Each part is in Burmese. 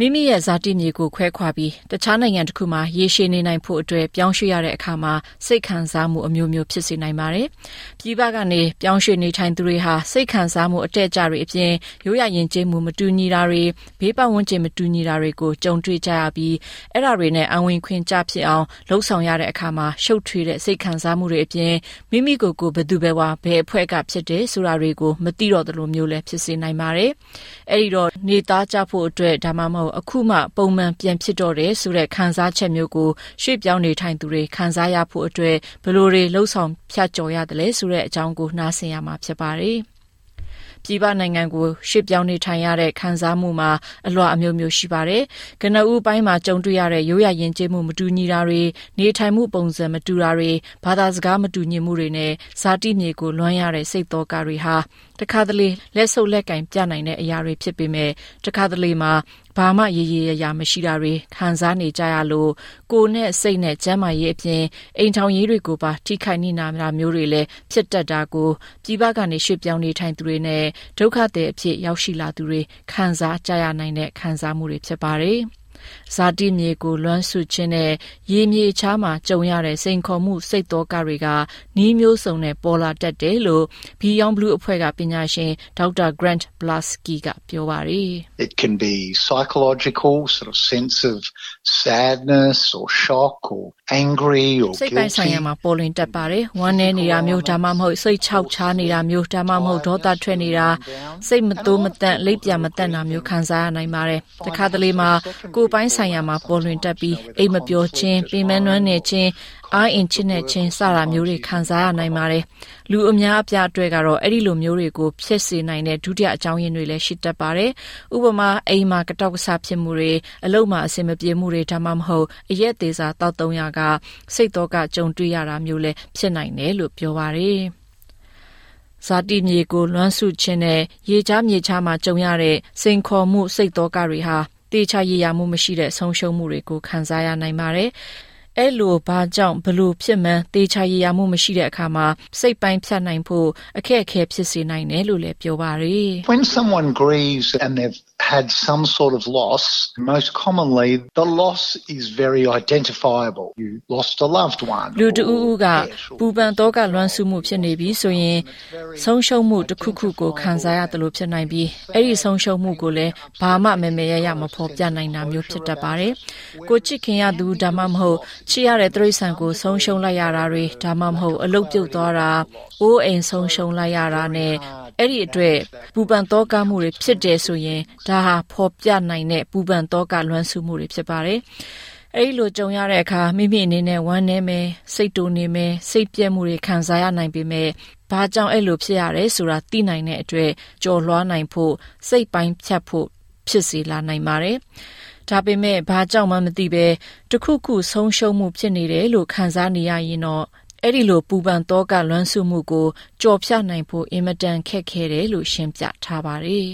မိမိရဲ့ဇာတိမြေကိုခွဲခွာပြီးတခြားနိုင်ငံတစ်ခုမှာရေရှည်နေနိုင်ဖို့အတွက်ပြောင်းရွှေ့ရတဲ့အခါမှာစိတ်ခံစားမှုအမျိုးမျိုးဖြစ်စေနိုင်ပါတယ်။ပြည်ပကနေပြောင်းရွှေ့နေထိုင်သူတွေဟာစိတ်ခံစားမှုအတက်အကျတွေအပြင်ရိုးရရင်ကျေးမှုမတူညီတာတွေဘေးပတ်ဝန်းကျင်မတူညီတာတွေကိုကြုံတွေ့ကြရပြီးအဲ့ဒါတွေနဲ့အဝင်ခွင့်ကြဖြစ်အောင်လှုပ်ဆောင်ရတဲ့အခါမှာရှုပ်ထွေးတဲ့စိတ်ခံစားမှုတွေအပြင်မိမိကိုယ်ကိုဘယ်သူပဲဝါဘယ်အဖွဲ့ကဖြစ်တယ်ဆိုတာတွေကိုမသိတော့သလိုမျိုးလည်းဖြစ်စေနိုင်ပါတယ်။အဲ့ဒီတော့နေသားကြဖို့အတွက်ဒါမှမဟုတ်အခုမှပုံမှန်ပြန်ဖြစ်တော့တယ်ဆိုတဲ့ခံစားချက်မျိုးကိုရွှေ့ပြောင်းနေထိုင်သူတွေခံစားရဖို့အတွက်ဘယ်လိုတွေလှုပ်ဆောင်ဖြတ်ကျော်ရတယ်လဲဆိုတဲ့အကြောင်းကိုနှားဆင်ရမှာဖြစ်ပါတယ်။ပြည်ပနိုင်ငံကိုရွှေ့ပြောင်းနေထိုင်ရတဲ့ခံစားမှုမှာအလွှာအမျိုးမျိုးရှိပါတယ်။ကနဦးပိုင်းမှာကြုံတွေ့ရတဲ့ရိုးရာယဉ်ကျေးမှုမတူညီတာတွေနေထိုင်မှုပုံစံမတူတာတွေဘာသာစကားမတူညီမှုတွေနဲ့ဇာတိမြေကိုလွှမ်းရတဲ့စိတ်တော်ကတွေဟာ တခါတလေလက်ဆုပ်လက်ကင်ပြနိုင်တဲ့အရာတွေဖြစ်ပေမဲ့တခါတလေမှာဘာမှရေရေရရာမရှိတာတွေခံစားနေကြရလို့ကိုယ်နဲ့စိတ်နဲ့ကျန်းမာရေးအပြင်အိမ်ထောင်ရေးတွေကိုပါထိခိုက်နေတာမျိုးတွေလည်းဖြစ်တတ်တာကိုပြည်ပကနေရွှေ့ပြောင်းနေထိုင်သူတွေနဲ့ဒုက္ခသည်အဖြစ်ရောက်ရှိလာသူတွေခံစားကြရနိုင်တဲ့ခံစားမှုတွေဖြစ်ပါတယ်။ ဇာတိမြေကိုလွမ်းဆုခြင်းနဲ့ရေမြေချားမှာကြုံရတဲ့စိန်ခေါ်မှုစိတ်တော်ကတွေကနီးမျိုးစုံနဲ့ပေါ်လာတတ်တယ်လို့ Beyond Blue အဖွဲ့ကပညာရှင်ဒေါက်တာ Grant Blasky ကပြောပါတယ် It can be psychological sort of sense of sadness or shock or angry or စိတ်ပိုင်းဆိုင်ရာမှာပေါ်လွင်တတ်ပါတယ်ဝမ်းနည်းနေတာမျိုးဒါမှမဟုတ်စိတ်ချောက်ချားနေတာမျိုးဒါမှမဟုတ်ဒေါသထွက်နေတာစိတ်မတိုးမတန့်လိပ်ပြမတန့်တာမျိုးခံစားရနိုင်ပါတယ်တခါတလေမှာကိုယ်ပိုင်းဆိုင်ရာမှာပေါ်လွင်တတ်ပြီးအိမ်မပြောခြင်းပင်မနှွမ်းနေခြင်း အားအင်ချစ်နေခြင်းစတာမျိုးတွေခံစားရနိုင်ပါတယ်။လူအများအပြားအတွက်ကတော့အဲ့ဒီလိုမျိုးတွေကိုဖြစ်စေနိုင်တဲ့ဒုတိယအကြောင်းရင်းတွေလည်းရှိတတ်ပါတယ်။ဥပမာအိမ်မှာကတောက်ကဆဖြစ်မှုတွေအလုပ်မှာအဆင်မပြေမှုတွေဒါမှမဟုတ်အရက်သေးစာတောက်တုံးရကစိတ်တော့ကကြုံတွေ့ရတာမျိုးလည်းဖြစ်နိုင်တယ်လို့ပြောပါတယ်။ဇာတိမြေကိုလွမ်းဆုခြင်းနဲ့ရေချားမြေချားမှာကြုံရတဲ့စိန်ခေါ်မှုစိတ်တော့ကတွေဟာတေချာရည်ရမှုမရှိတဲ့ဆုံးရှုံးမှုတွေကိုခံစားရနိုင်ပါတယ်။ အဲ့လိုဘာကြောင့်ဘလို့ဖြစ်မှန်းတေချာရည်ရမှုမရှိတဲ့အခါမှာစိတ်ပိုင်းဖြတ်နိုင်ဖို့အခက်အခဲဖြစ်စေနိုင်တယ်လို့လည်းပြောပါရယ် When someone grieves and they've had some sort of loss, most commonly the loss is very identifiable. You lost a loved one. လူတူဦးကပူပန်တော့ကလွမ်းဆုမှုဖြစ်နေပြီဆိုရင်ဆုံးရှုံးမှုတစ်ခုခုကိုခံစားရတယ်လို့ဖြစ်နိုင်ပြီးအဲ့ဒီဆုံးရှုံးမှုကိုလည်းဘာမှမမေရရမဖော်ပြနိုင်တာမျိုးဖြစ်တတ်ပါတယ်။ကိုချစ်ခင်ရသူဒါမှမဟုတ်ချစ်ရတဲ့တရိษံကိုဆုံးရှုံးလိုက်ရတာတွေဒါမှမဟုတ်အလုတ်ပြုတ်သွားတာအိုးအိမ်ဆုံးရှုံးလိုက်ရတာနဲ့ အဲ့ဒီအတွက်ပူပန်တော့ကမှုတွေဖြစ်တယ်ဆိုရင်ဒါဟာဖော်ပြနိုင်တဲ့ပူပန်တော့ကလွမ်းဆုမှုတွေဖြစ်ပါတယ်။အဲဒီလိုကြုံရတဲ့အခါမိမိအနေနဲ့ဝမ်းနည်းမယ်စိတ်တူနေမယ်စိတ်ပြည့်မှုတွေခံစားရနိုင်ပေမဲ့ဘာကြောင့်အဲ့လိုဖြစ်ရတယ်ဆိုတာသိနိုင်တဲ့အတွက်ကြော်လွှားနိုင်ဖို့စိတ်ပိုင်းဖြတ်ဖို့ဖြစ်စေလာနိုင်ပါတယ်။ဒါပေမဲ့ဘာကြောင့်မှမသိပဲတခုခုဆုံးရှုံးမှုဖြစ်နေတယ်လို့ခံစားနေရရင်တော့ အဲ့ဒီလိုပူပန်တော့ကလွမ်းဆုမှုကိုကြော်ဖြတ်နိုင်ဖို့အင်မတန်ခက်ခဲတယ်လို့ရှင်းပြထားပါတယ်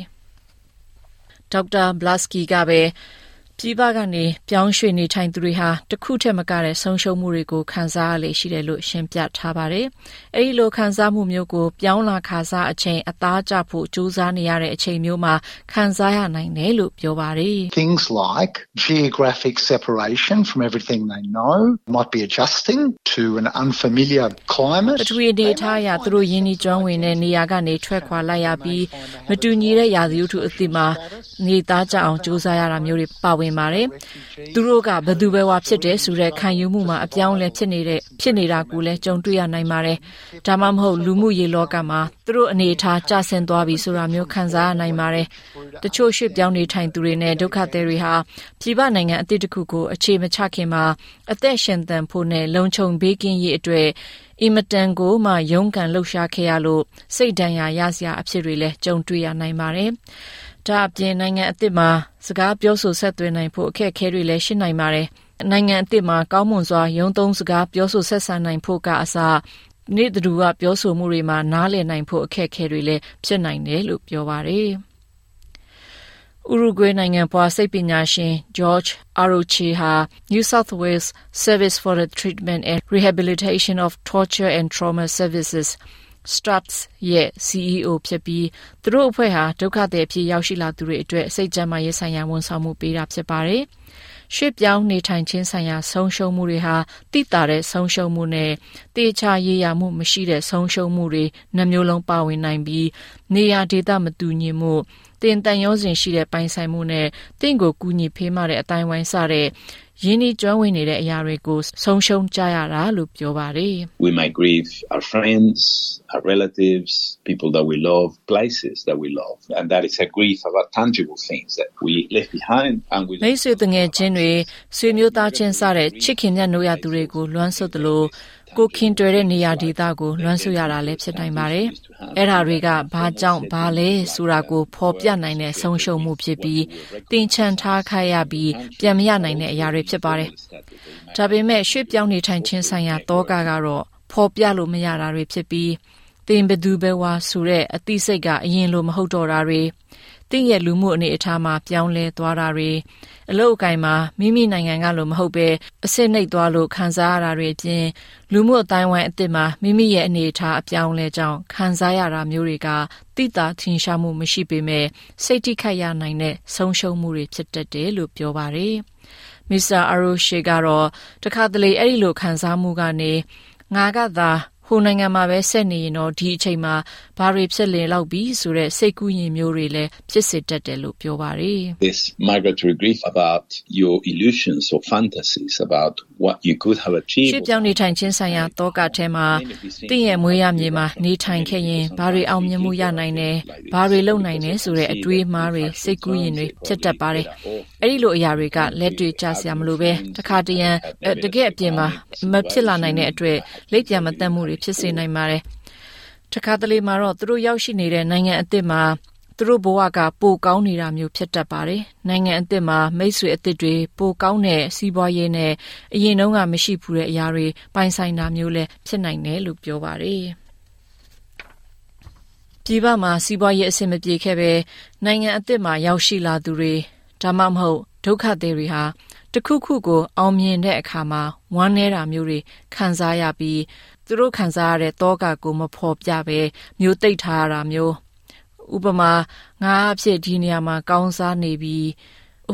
။ဒေါက်တာဘလတ်စကီကပဲ ပြည်ပကနေ ပြောင်းရွှေ့နေထိုင်သူတွေဟာတခုထက်မကတဲ့ ဆုံးရှုံးမှုတွေကို ခံစားရလေရှိတယ်လို့ ရှင်းပြထားပါတယ်။အဲဒီလို ခံစားမှုမျိုးကို ပြောင်းလာခါစားအချိန် အသားကျဖို့ ကြိုးစားနေရတဲ့အချိန်မျိုးမှာ ခံစားရနိုင်တယ်လို့ ပြောပါတယ်။ Things like geographic separation from everything they know might be adjusting to an unfamiliar climate. ပထဝီဒေတာရသူတို့ယင်းဒီကျွမ်းဝင်တဲ့ နေရာကနေ ထွက်ခွာလိုက်ရပြီး မတူညီတဲ့ ရာသီဥတုအသစ်မှာ နေသားကြအောင် ကြိုးစားရတာမျိုးတွေ ပါဝင်ပါတယ်။သူတို့ကဘယ်သူပဲဝါဖြစ်တယ်ဆိုတဲ့ခံယူမှုမှာအပြောင်းလဲဖြစ်နေတဲ့ဖြစ်နေတာကိုလည်းကြုံတွေ့ရနိုင်ပါတယ်။ဒါမှမဟုတ်လူမှုရေးလောကမှာသူတို့အနေထားကျဆင်းသွားပြီဆိုတာမျိုးခံစားရနိုင်ပါတယ်။တချို့ရွှေ့ပြောင်းနေထိုင်သူတွေနဲ့ဒုက္ခသည်တွေဟာပြည်ပနိုင်ငံအသစ်တစ်ခုကိုအခြေမချခင်မှာအသက်ရှင်သန်ဖို့နဲ့လုံခြုံဘေးကင်းရေးအတွက်အင်မတန်ကိုမှရုန်းကန်လှုပ်ရှားခဲ့ရလို့စိတ်ဒဏ်ရာရစရာအဖြစ်တွေလည်းကြုံတွေ့ရနိုင်ပါတယ်။ဒါအပြင်နိုင်ငံအသစ်မှာ စကားပြောဆိုဆက်သွယ်နိုင်ဖို့အခက်အခဲတွေလည်းရှိနိုင်ပါတယ်။နိုင်ငံအသစ်မှာကောင်းမွန်စွာရုံသုံးစကားပြောဆိုဆက်ဆံနိုင်ဖို့ကအစနေ့တူကပြောဆိုမှုတွေမှာနားလည်နိုင်ဖို့အခက်အခဲတွေလည်းဖြစ်နိုင်တယ်လို့ပြောပါတယ်။ဥရုဂွေးနိုင်ငံပွားစိတ်ပညာရှင် George Arochi ဟာ New South Wales Service for the Treatment and Rehabilitation of Torture and Trauma Services STRATS ရဲ့ CEO ဖြစ်ပြီးသူတို့အဖွဲ့ဟာဒုက္ခသည်ဖြစ်ရောက်ရှိလာသူတွေအတွက်စိတ်ကြမ်းမာရေးဆိုင်ရာဝန်ဆောင်မှုပေးတာဖြစ်ပါတယ်။ရွှေ့ပြောင်းနေထိုင်ခြင်းဆိုင်ရာဆုံးရှုံးမှုတွေဟာတိတာတဲ့ဆုံးရှုံးမှုနဲ့တေချာရေးရမှုမရှိတဲ့ဆုံးရှုံးမှုတွေနှမျိုးလုံးပါဝင်နိုင်ပြီး နေရာဒေသမတူညီမှုတင်တန်ရောစဉ်ရှိတဲ့ပိုင်ဆိုင်မှုနဲ့တင့်ကိုကူညီဖေးမတဲ့အတိုင်းဝိုင်းစတဲ့ရင်းနှီးကျွမ်းဝင်နေတဲ့အရာတွေကိုဆုံးရှုံးကြရတာလို့ပြောပါတယ် We might grieve our friends, our relatives, people that we love, places that we love. And that is a grief about tangible things that we left behind and we မိတ်ဆွေတငယ်ချင်းတွေဆွေမျိုးသားချင်းစတဲ့ချစ်ခင်မြတ်နိုးရသူတွေကိုလွမ်းဆွတ်သလို ကိုခင်တွေ့တဲ့နေရာဒေသကိုလွမ်းဆွတ်ရတာလည်းဖြစ်နိုင်ပါတယ်။အဲ့ဓာတွေကဘာကြောင့်ဘာလဲဆိုတာကိုဖော်ပြနိုင်တဲ့ဆုံးရှုံးမှုဖြစ်ပြီးတင်ချန်ထားခိုင်းရပြီးပြန်မရနိုင်တဲ့အရာတွေဖြစ်ပါတယ်။ဒါပေမဲ့ရွှေ့ပြောင်းနေထိုင်ခြင်းဆိုင်ရာတောကကတော့ဖော်ပြလို့မရတာတွေဖြစ်ပြီးတင်ဘသူပဲဝါဆိုတဲ့အသိစိတ်ကအရင်လိုမဟုတ်တော့တာတွေ တင့်ရဲ့လူမှုအနေအထားမှာပြောင်းလဲသွားတာတွေအလုတ်အကင်မှာမိမိနိုင်ငံကလိုမဟုတ်ပဲအစစ်နှိပ်သွားလို့ခံစားရတာတွေအပြင်လူမှုအတိုင်းဝိုင်းအစ်စ်မှာမိမိရဲ့အနေအထားအပြောင်းလဲကြောင်းခံစားရတာမျိုးတွေကတိတာထင်ရှားမှုမရှိပေမဲ့စိတ်ထိခိုက်ရနိုင်တဲ့ဆုံးရှုံးမှုတွေဖြစ်တတ်တယ်လို့ပြောပါတယ်။မစ္စတာအရိုရှေကတော့တခါတလေအဲ့ဒီလိုခံစားမှုကနေငါကသာ ဟိုနိုင်ငံမှာပဲဆက်နေရင်တော့ဒီအချိန်မှာဘာတွေဖြစ်လင်လောက်ပြီဆိုတဲ့စိတ်ကူးရင်မျိုးတွေလည်းဖြစ်စေတတ်တယ်လို့ပြောပါတယ် this migratory grief about your illusions or fantasies about what you could have ရှေ့ achieved ပြောင်းနေထိုင်ခြင်းဆိုင်ရာတောကထဲမှာတင့်ရဲ့မွေးရမြေမှာနေထိုင်ခဲ့ရင်ဘာတွေအောင်မြင်မှုရနိုင်တယ်ဘာတွေလုပ်နိုင်တယ်ဆိုတဲ့အတွေးအမှားတွေစိတ်ကူးရင်တွေဖြစ်တတ်ပါတယ်အဲ့ဒီလိုအရာတွေကလက်တွေ့ကြစရာမလိုပဲတခါတရံအဲတကယ်အပြင်မှာမဖြစ်လာနိုင်တဲ့အတွက်လက်ပြန်မတတ်မှုတွေဖြစ်စေနိုင်ပါတယ်တခါတလေမှာတော့သူတို့ရောက်ရှိနေတဲ့နိုင်ငံအသစ်မှာသူတို့ဘဝကပိုကောင်းနေတာမျိုးဖြစ်တတ်ပါတယ်။နိုင်ငံအသစ်မှာမိတ်ဆွေအသစ်တွေပိုကောင်းတဲ့စီးပွားရေးနဲ့အရင်တုန်းကမရှိဘူးတဲ့အရာတွေပိုင်ဆိုင်တာမျိုးလည်းဖြစ်နိုင်တယ်လို့ပြောပါတယ်။ပြည်ပမှာစီးပွားရေးအဆင်မပြေခဲ့ပဲနိုင်ငံအသစ်မှာရောက်ရှိလာသူတွေဒါမှမဟုတ်ဒုက္ခသည်တွေဟာတခုခုကိုအောင်မြင်တဲ့အခါမှာဝမ်းနည်းတာမျိုးတွေခံစားရပြီး သူတို့ခံစားရတဲ့တောကကိုမဖော်ပြပဲမျိုးတိတ်ထားရတာမျိုးဥပမာငါအဖြစ်ဒီနေရာမှာကောင်းစားနေပြီး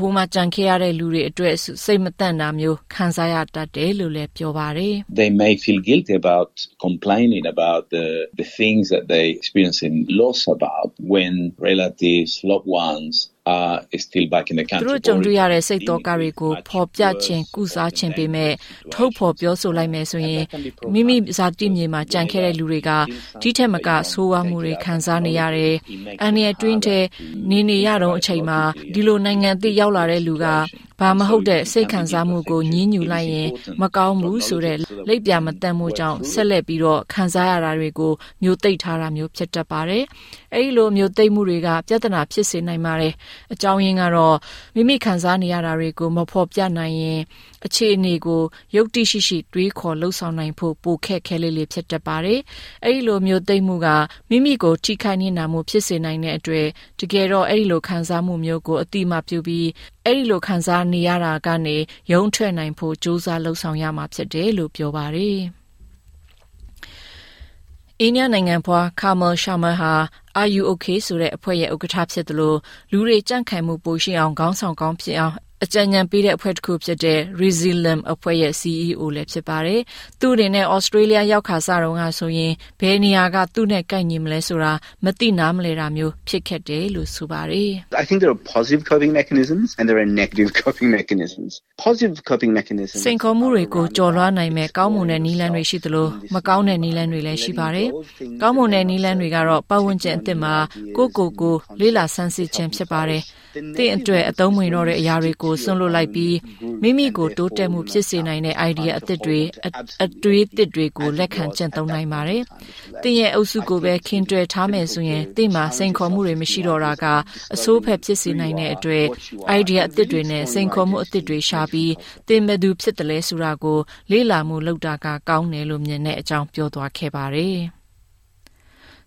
ဟိုမှာကြံခဲ့ရတဲ့လူတွေအတွက်စိတ်မတန့်တာမျိုးခံစားရတတ်တယ်လို့လည်းပြောပါတယ် they may feel guilty about complaining about the the things that they experience in loss about when relatives loved ones are still back in the သူ country တို့ကြုံတွေ့ရတဲ့စိတ်တော်ကတွေကိုဖော်ပြခြင်းကုစားခြင်းပေမဲ့ထုတ်ဖော်ပြောဆိုလိုက်မယ်ဆိုရင်မိမိဇာတိမြေမှာကြံခဲ့တဲ့လူတွေကဒီထက်မကဆိုးဝါးမှုတွေခံစားနေရတယ်။အန်ရတွင်းတဲ့နေနေရတော့အချိန်မှာဒီလိုနိုင်ငံအသစ်ရောက်လာတဲ့လူက ဘာမဟုတ်တဲ့စိတ်ခံစားမှုကိုညှင်းညူလိုက်ရင်မကောင်းဘူးဆိုတဲ့လိပ်ပြမတတ်မှုကြောင့်ဆက်လက်ပြီးတော့ခံစားရတာတွေကိုမျိုးသိပ်ထားတာမျိုးဖြစ်တတ်ပါတယ်။အဲဒီလိုမျိုးသိပ်မှုတွေကပြဿနာဖြစ်စေနိုင်ပါတယ်။အကြောင်းရင်းကတော့မိမိခံစားနေရတာတွေကိုမဖော်ပြနိုင်ရင်အခြေအနေကိုရုပ်တိရှိရှိတွေးခေါ်လှုပ်ဆောင်နိုင်ဖို့ပိုခက်ခဲလေးလေးဖြစ်တတ်ပါတယ်။အဲဒီလိုမျိုးသိပ်မှုကမိမိကိုထိခိုက်နေတာမှုဖြစ်စေနိုင်တဲ့အတွက်တကယ်တော့အဲဒီလိုခံစားမှုမျိုးကိုအတိမပြုပြီးအဲ့ဒီလိုခံစားနေရတာကနေရုံထွက်နိုင်ဖို့စူးစမ်းလှုပ်ဆောင်ရမှာဖြစ်တယ်လို့ပြောပါတယ်။အိန္ဒိယနိုင်ငံဖွာကာမယ်ရှာမာဟာ Are you okay ဆိုတဲ့အဖွဲ့ရဲ့ဥက္ကဋ္ဌဖြစ်တယ်လို့လူတွေကြန့်ခိုင်မှုပိုရှိအောင်ခေါင်းဆောင်ကောင်းဖြစ်အောင် အကြံဉာဏ်ပေးတဲ့အဖွဲ့တစ်ခုဖြစ်တဲ့ Resilium အဖွဲ့ရဲ့ CEO လည်းဖြစ်ပါတယ်။သူ့အနေနဲ့ Australia ရောက်ခါစတော့ကဆိုရင်ဘယ်နေရာကသူ့နဲ့ကိုက်ညီမလဲဆိုတာမသိနားမလဲတာမျိုးဖြစ်ခဲ့တယ်လို့ဆိုပါတယ်။ I think there are positive coping mechanisms and there are negative coping mechanisms. Positive coping mechanisms စိန်ခေါ်မှုတွေကိုကြော်လွှားနိုင်မဲ့ကောင်းမွန်တဲ့နည်းလမ်းတွေရှိသလိုမကောင်းတဲ့နည်းလမ်းတွေလည်းရှိပါတယ်။ကောင်းမွန်တဲ့နည်းလမ်းတွေကတော့ပတ်ဝန်းကျင်အသစ်မှာကိုယ့်ကိုယ်ကိုလေးလာဆန်းစစ်ခြင်းဖြစ်ပါတယ်။တင့်အတွက်အသုံးဝင်တော့တဲ့အရာတွေကိုစွန့်လွတ်လိုက်ပြီးမိမိကိုတိုးတက်မှုဖြစ်စေနိုင်တဲ့ idea အသစ်တွေအအတွေးအသစ်တွေကိုလက်ခံကျင့်သုံးနိုင်ပါတယ်။တင့်ရဲ့အုပ်စုကိုပဲခင်တွယ်ထားမယ်ဆိုရင်တင့်မှာစိန်ခေါ်မှုတွေမရှိတော့တာကအဆိုးဖက်ဖြစ်စေနိုင်တဲ့အတွက် idea အသစ်တွေနဲ့စိန်ခေါ်မှုအသစ်တွေရှာပြီးတင်မဲ့သူဖြစ်တယ်လဲဆိုတာကိုလေ့လာမှုလုပ်တာကကောင်းတယ်လို့မြင်တဲ့အကြောင်းပြောသွားခဲ့ပါတယ်။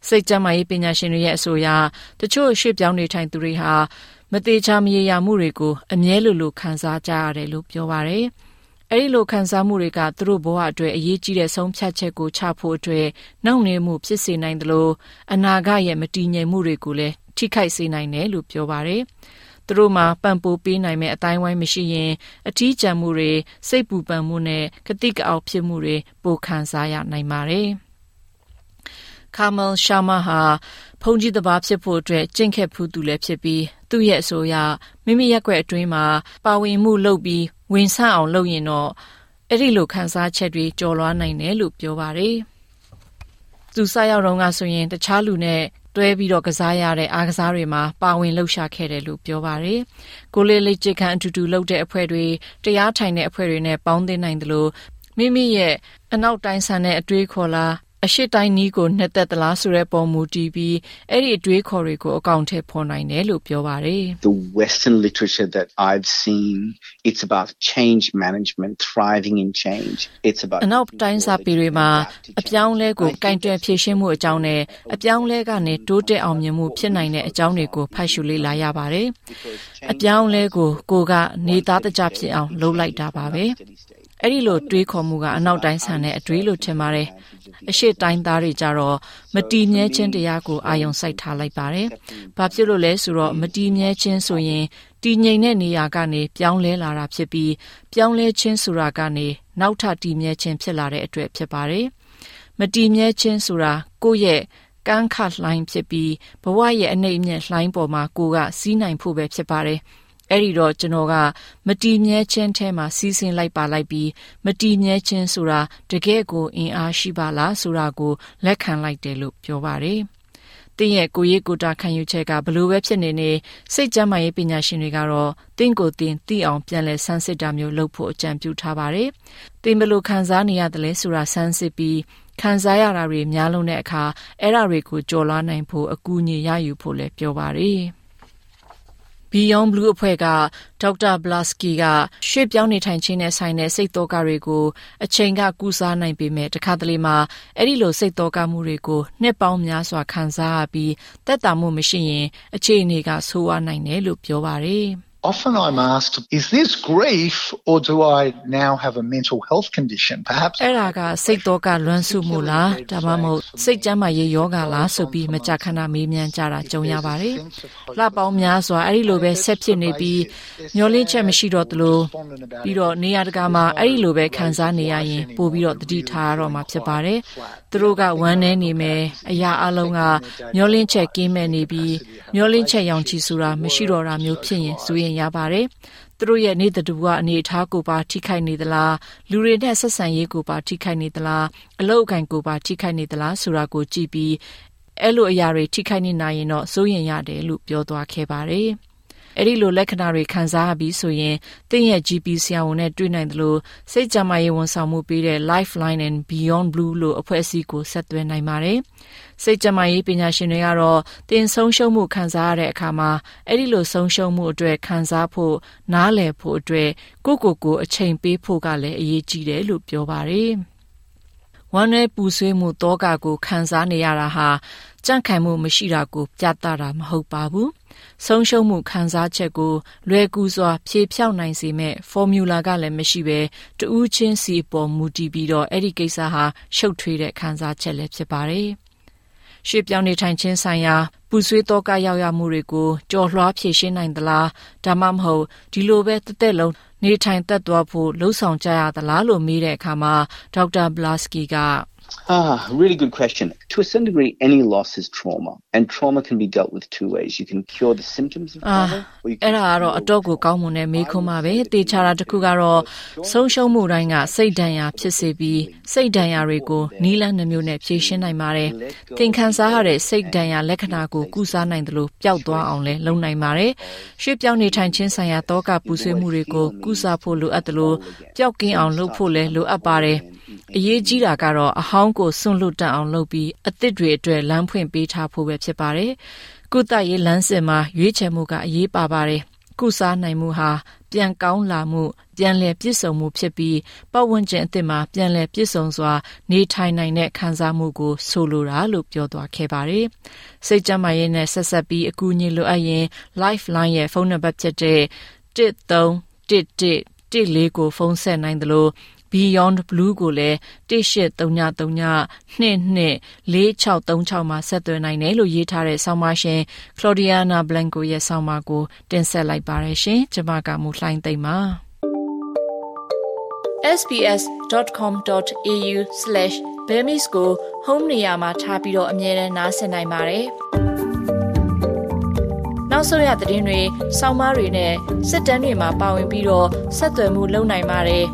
စိတ်ကြမ်းမာရေးပညာရှင်တွေရဲ့အဆိုအရတချို့ရွှေ့ပြောင်းနေထိုင်သူတွေဟာ မသေးချာမရေရာမှုတွေကိုအမြဲလိုလိုခံစားကြရတယ်လို့ပြောပါရယ်။အဲဒီလိုခံစားမှုတွေကသူတို့ဘဝအတွက်အရေးကြီးတဲ့ဆုံးဖြတ်ချက်ကိုချဖို့အတွက်နှောင့်နှေးမှုဖြစ်စေနိုင်တယ်လို့အနာဂတ်ရဲ့မတည်ငြိမ်မှုတွေကိုလည်းထိခိုက်စေနိုင်တယ်လို့ပြောပါရယ်။သူတို့မှာပံ့ပိုးပေးနိုင်မဲ့အတိုင်းဝိုင်းမရှိရင်အထီးကျန်မှုတွေစိတ်ပူပန်မှုနဲ့ကတိကအောက်ဖြစ်မှုတွေပိုခံစားရနိုင်ပါတယ်။ ကာမယ်ရှာမာဟာဖုန်ကြီးတဘာဖြစ်ဖို့အတွက်ကြင့်ခက်ဖူးသူလည်းဖြစ်ပြီးသူ့ရဲ့အဆိုအရမိမိရက်ွက်အတွင်းမှာပါဝင်မှုလုပ်ပြီးဝင်ဆန့်အောင်လုပ်ရင်တော့အဲ့ဒီလိုခန်းစားချက်တွေကြော်လွားနိုင်တယ်လို့ပြောပါတယ်။သူစားရောက်တော့ကဆိုရင်တခြားလူနဲ့တွဲပြီးတော့ကစားရတဲ့အားကစားတွေမှာပါဝင်လှုပ်ရှားခဲ့တယ်လို့ပြောပါတယ်။ကိုလေးလေးချစ်ခံအတူတူလှုပ်တဲ့အဖွဲ့တွေတရားထိုင်တဲ့အဖွဲ့တွေနဲ့ပေါင်းသင်းနိုင်တယ်လို့မိမိရဲ့အနောက်တိုင်းဆန်တဲ့အတွေးခေါ်လား အရှိတိုင်းနီးကိုနှစ်သက်သလားဆိုတဲ့ပုံမူတည်ပြီးအဲ့ဒီအတွေးခေါ်တွေကိုအကောင့်ထဲပေါ်နိုင်တယ်လို့ပြောပါတယ် The western literature that I've seen it's about change management thriving in change it's about အနောက်တိုင်းစာပေတွေမှာအပြောင်းလဲကိုကင်တွယ်ဖြည့်ရှင်းမှုအကြောင်းနဲ့အပြောင်းလဲကနေတိုးတက်အောင်မြင်မှုဖြစ်နိုင်တဲ့အကြောင်းတွေကိုဖတ်ရှုလေ့လာရပါတယ်အပြောင်းလဲကိုကိုကနေသားတကြဖြစ်အောင်လုပ်လိုက်တာပါပဲ အဲ့ဒီလိုတွေးခေါ်မှုကအနောက်တိုင်းဆန်တဲ့အတွေးလို့ထင်ပါတယ်အရှိတိုင်းသားတွေကြတော့မတီးမြဲခြင်းတရားကိုအာယုံစိုက်ထားလိုက်ပါတယ်။ဘာဖြစ်လို့လဲဆိုတော့မတီးမြဲခြင်းဆိုရင်တည်ငြိမ်တဲ့နေရာကနေပြောင်းလဲလာတာဖြစ်ပြီးပြောင်းလဲခြင်းဆိုတာကနေနောက်ထပ်တည်မြဲခြင်းဖြစ်လာတဲ့အတွက်ဖြစ်ပါတယ်။မတည်မြဲခြင်းဆိုတာကိုယ့်ရဲ့ကန်းခတ်လှိုင်းဖြစ်ပြီးဘဝရဲ့အနေအမြင့်လှိုင်းပေါ်မှာကိုကစီးနိုင်ဖို့ပဲဖြစ်ပါတယ်။ အဲ့ဒီတော့ကျွန်တော်ကမတီမြဲခြင်းထဲမှာစီးဆင်းလိုက်ပါလိုက်ပြီးမတီမြဲခြင်းဆိုတာတကယ်ကိုအင်အားရှိပါလားဆိုတာကိုလက်ခံလိုက်တယ်လို့ပြောပါတယ်။တင်းရဲ့ကိုရေးကိုတာခံယူချက်ကဘလို့ပဲဖြစ်နေနေစိတ်ကြမ်းမာရေးပညာရှင်တွေကတော့တင်းကိုတင်းသိအောင်ပြန်လဲဆန်းစစ်တာမျိုးလုပ်ဖို့အကြံပြုထားပါတယ်။တင်းဘလို့ခံစားနေရတယ်လဲဆိုတာဆန်းစစ်ပြီးခံစားရတာတွေများလုံးတဲ့အခါအဲ့ဒါတွေကိုကြော်လွှားနိုင်ဖို့အကူအညီရယူဖို့လည်းပြောပါတယ်။ Beyond Blue အဖွဲ့ကဒေါက်တာဘလာစကီကရွှေ့ပြောင်းနေထိုင်ခြင်းနဲ့ဆိုင်တဲ့စိတ်တော်ကတွေကိုအချိန်ကကူစားနိုင်ပေမဲ့တခါတလေမှာအဲ့ဒီလိုစိတ်တော်ကမှုတွေကိုနှစ်ပေါင်းများစွာခံစားရပြီးတက်တာမှုမရှိရင်အခြေအနေကဆိုးဝါးနိုင်တယ်လို့ပြောပါတယ်။ Often I'm asked, is this grief or do I now have a mental health condition? Perhaps အဲ့ဒါကစိတ်တော့ကလွမ်းဆုမှုလားဒါမှမဟုတ်စိတ်ကြမ်းမာရေးယောဂလားဆိုပြီးမကြာခဏမေးမြန်းကြတာကြုံရပါတယ်။လှပေါင်းများစွာအဲ့ဒီလိုပဲဆက်ဖြစ်နေပြီးမျောလင့်ချက်မရှိတော့သလိုပြီးတော့နေရာတကာမှာအဲ့ဒီလိုပဲခံစားနေရရင်ပို့ပြီးတော့တတိထားရတော့မှာဖြစ်ပါတယ်။သူတို့ကဝမ်းနေနေမယ်အရာအလုံးကမျောလင့်ချက်ကင်းမဲ့နေပြီးမျောလင့်ချက်ရောင်ချီဆိုတာမရှိတော့တာမျိုးဖြစ်ရင်ဆိုရင်ရပါတယ်။သူတို့ရဲ့နေတူကအနေအထားကိုပါထိခိုက်နေသလားလူတွေနဲ့ဆက်ဆံရေးကိုပါထိခိုက်နေသလားအလောက်အကင်ကိုပါထိခိုက်နေသလားဆိုတာကိုကြည့်ပြီးအဲ့လိုအရာတွေထိခိုက်နေနိုင်ရင်တော့စိုးရင်ရတယ်လို့ပြောသွားခဲ့ပါတယ်။ အဲ့ဒီလိုလက္ခဏာတွေခံစားရပြီးဆိုရင်တင့်ရဲ့ GP ဆရာဝန်နဲ့တွေ့နိုင်တယ်လို့စိတ်ကြမ်းမာရေးဝန်ဆောင်မှုပေးတဲ့ Lifeline and Beyond Blue လို့အဖွဲ့အစည်းကိုဆက်သွယ်နိုင်ပါတယ်။စိတ်ကြမ်းမာရေးပညာရှင်တွေကတော့တင်ဆုံးရှုံးမှုခံစားရတဲ့အခါမှာအဲ့ဒီလိုဆုံးရှုံးမှုအတွက်ခံစားဖို့နားလည်ဖို့အတွက်ကိုကိုကိုအချိန်ပေးဖို့ကလည်းအရေးကြီးတယ်လို့ပြောပါတယ်။ဝမ်းနည်းပူဆွေးမှုတောကကိုခံစားနေရတာဟာကြန့်ခိုင်မှုမရှိတာကိုပြသတာမဟုတ်ပါဘူး ဆုံးရှုံးမှုခံစားချက်ကိုလွယ်ကူစွာ ဖြေဖြောက်နိုင်စေမဲ့ formula ကလည်းမရှိဘဲတူးချင်းစီပေါ်မူတည်ပြီးတော့အဲ့ဒီကိစ္စဟာရှုပ်ထွေးတဲ့ခံစားချက်လည်းဖြစ်ပါတယ်။ရွှေပြောင်းနေထိုင်ခြင်းဆိုင်ရာပူဆွေးတော့ကရောက်ရမှုတွေကိုကြော်လွှားဖြည့်ရှင်းနိုင်သလားဒါမှမဟုတ်ဒီလိုပဲတက်တက်လုံးနေထိုင်သက်သွားဖို့လှုံ့ဆော်ကြရသလားလို့မေးတဲ့အခါမှာဒေါက်တာဘလာစကီက Ah, really good question. To a certain degree, any loss is trauma, and trauma can be dealt with two ways. You can cure the symptoms of trauma, or you အဲ့ဒါကတော့အတော့ကိုကောင်းမွန်တဲ့မေးခွန်းပါပဲ။တေချာတာတစ်ခုကတော့ဆုံးရှုံးမှုတိုင်းကစိတ်ဒဏ်ရာဖြစ်စေပြီးစိတ်ဒဏ်ရာတွေကိုနီးလန်းနှမျိုးနဲ့ဖြေရှင်းနိုင်ပါတယ်။သင်ခံစားရတဲ့စိတ်ဒဏ်ရာလက္ခဏာကိုကုစားနိုင်တယ်လို့ပျောက်သွားအောင်လည်းလုပ်နိုင်ပါတယ်။ရွှေ့ပြောင်းနေထိုင်ခြင်းဆိုင်ရာတောကပူဆွေးမှုတွေကိုကုစားဖို့လိုအပ်တယ်လို့ပျောက်ကင်းအောင်လုပ်ဖို့လည်းလိုအပ်ပါတယ်။အရေးကြီးတာကတော့အဟောင်းကိုစွန့်လွတ်တတ်အောင်လုပ်ပြီးအသစ်တွေအတွက်လမ်းဖွင့်ပေးထားဖို့ပဲဖြစ်ပါတယ်။ကုသရေးလမ်းစဉ်မှာရွေးချယ်မှုကအရေးပါပါတယ်။ကုစားနိုင်မှုဟာပြန်ကောင်းလာမှုပြန်လည်ပြည့်စုံမှုဖြစ်ပြီးပတ်ဝန်းကျင်အသစ်မှာပြန်လည်ပြည့်စုံစွာ နေထိုင်နိုင်တဲ့ခံစားမှုကိုဆိုလိုတာလို့ပြောသွားခဲ့ပါတယ်။စိတ်ကြမ်းမာရေးနဲ့ဆက်ဆက်ပြီးအကူအညီလိုအပ်ရင် Lifeline ရဲ့ဖုန်းနံပါတ်ဖြစ်တဲ့131114ကိုဖုန်းဆက်နိုင်တယ်လို့ Beyond Blue ကိုလည်း1833224636မှာဆက်သွယ်နိုင်တယ်လို့ရေးထားတဲ့ဆောင်းပါရှင် Claudiana Blanco ရဲ့ဆောင်းပါကိုတင်ဆက်လိုက်ပါရရှင်။ကျွန်မကမူလှိုင်းသိမ့်ပါ sbs.com.au/bemis ကို home နေရာမှာထားပြီးတော့အမြဲတမ်းနှာစင်နိုင်ပါတယ်။နောက်ဆုံးရသတင်းတွေ၊စောင်းမားတွေနဲ့စစ်တမ်းတွေမှာပါဝင်ပြီးတော့ဆက်သွယ်မှုလုပ်နိုင်ပါတယ်။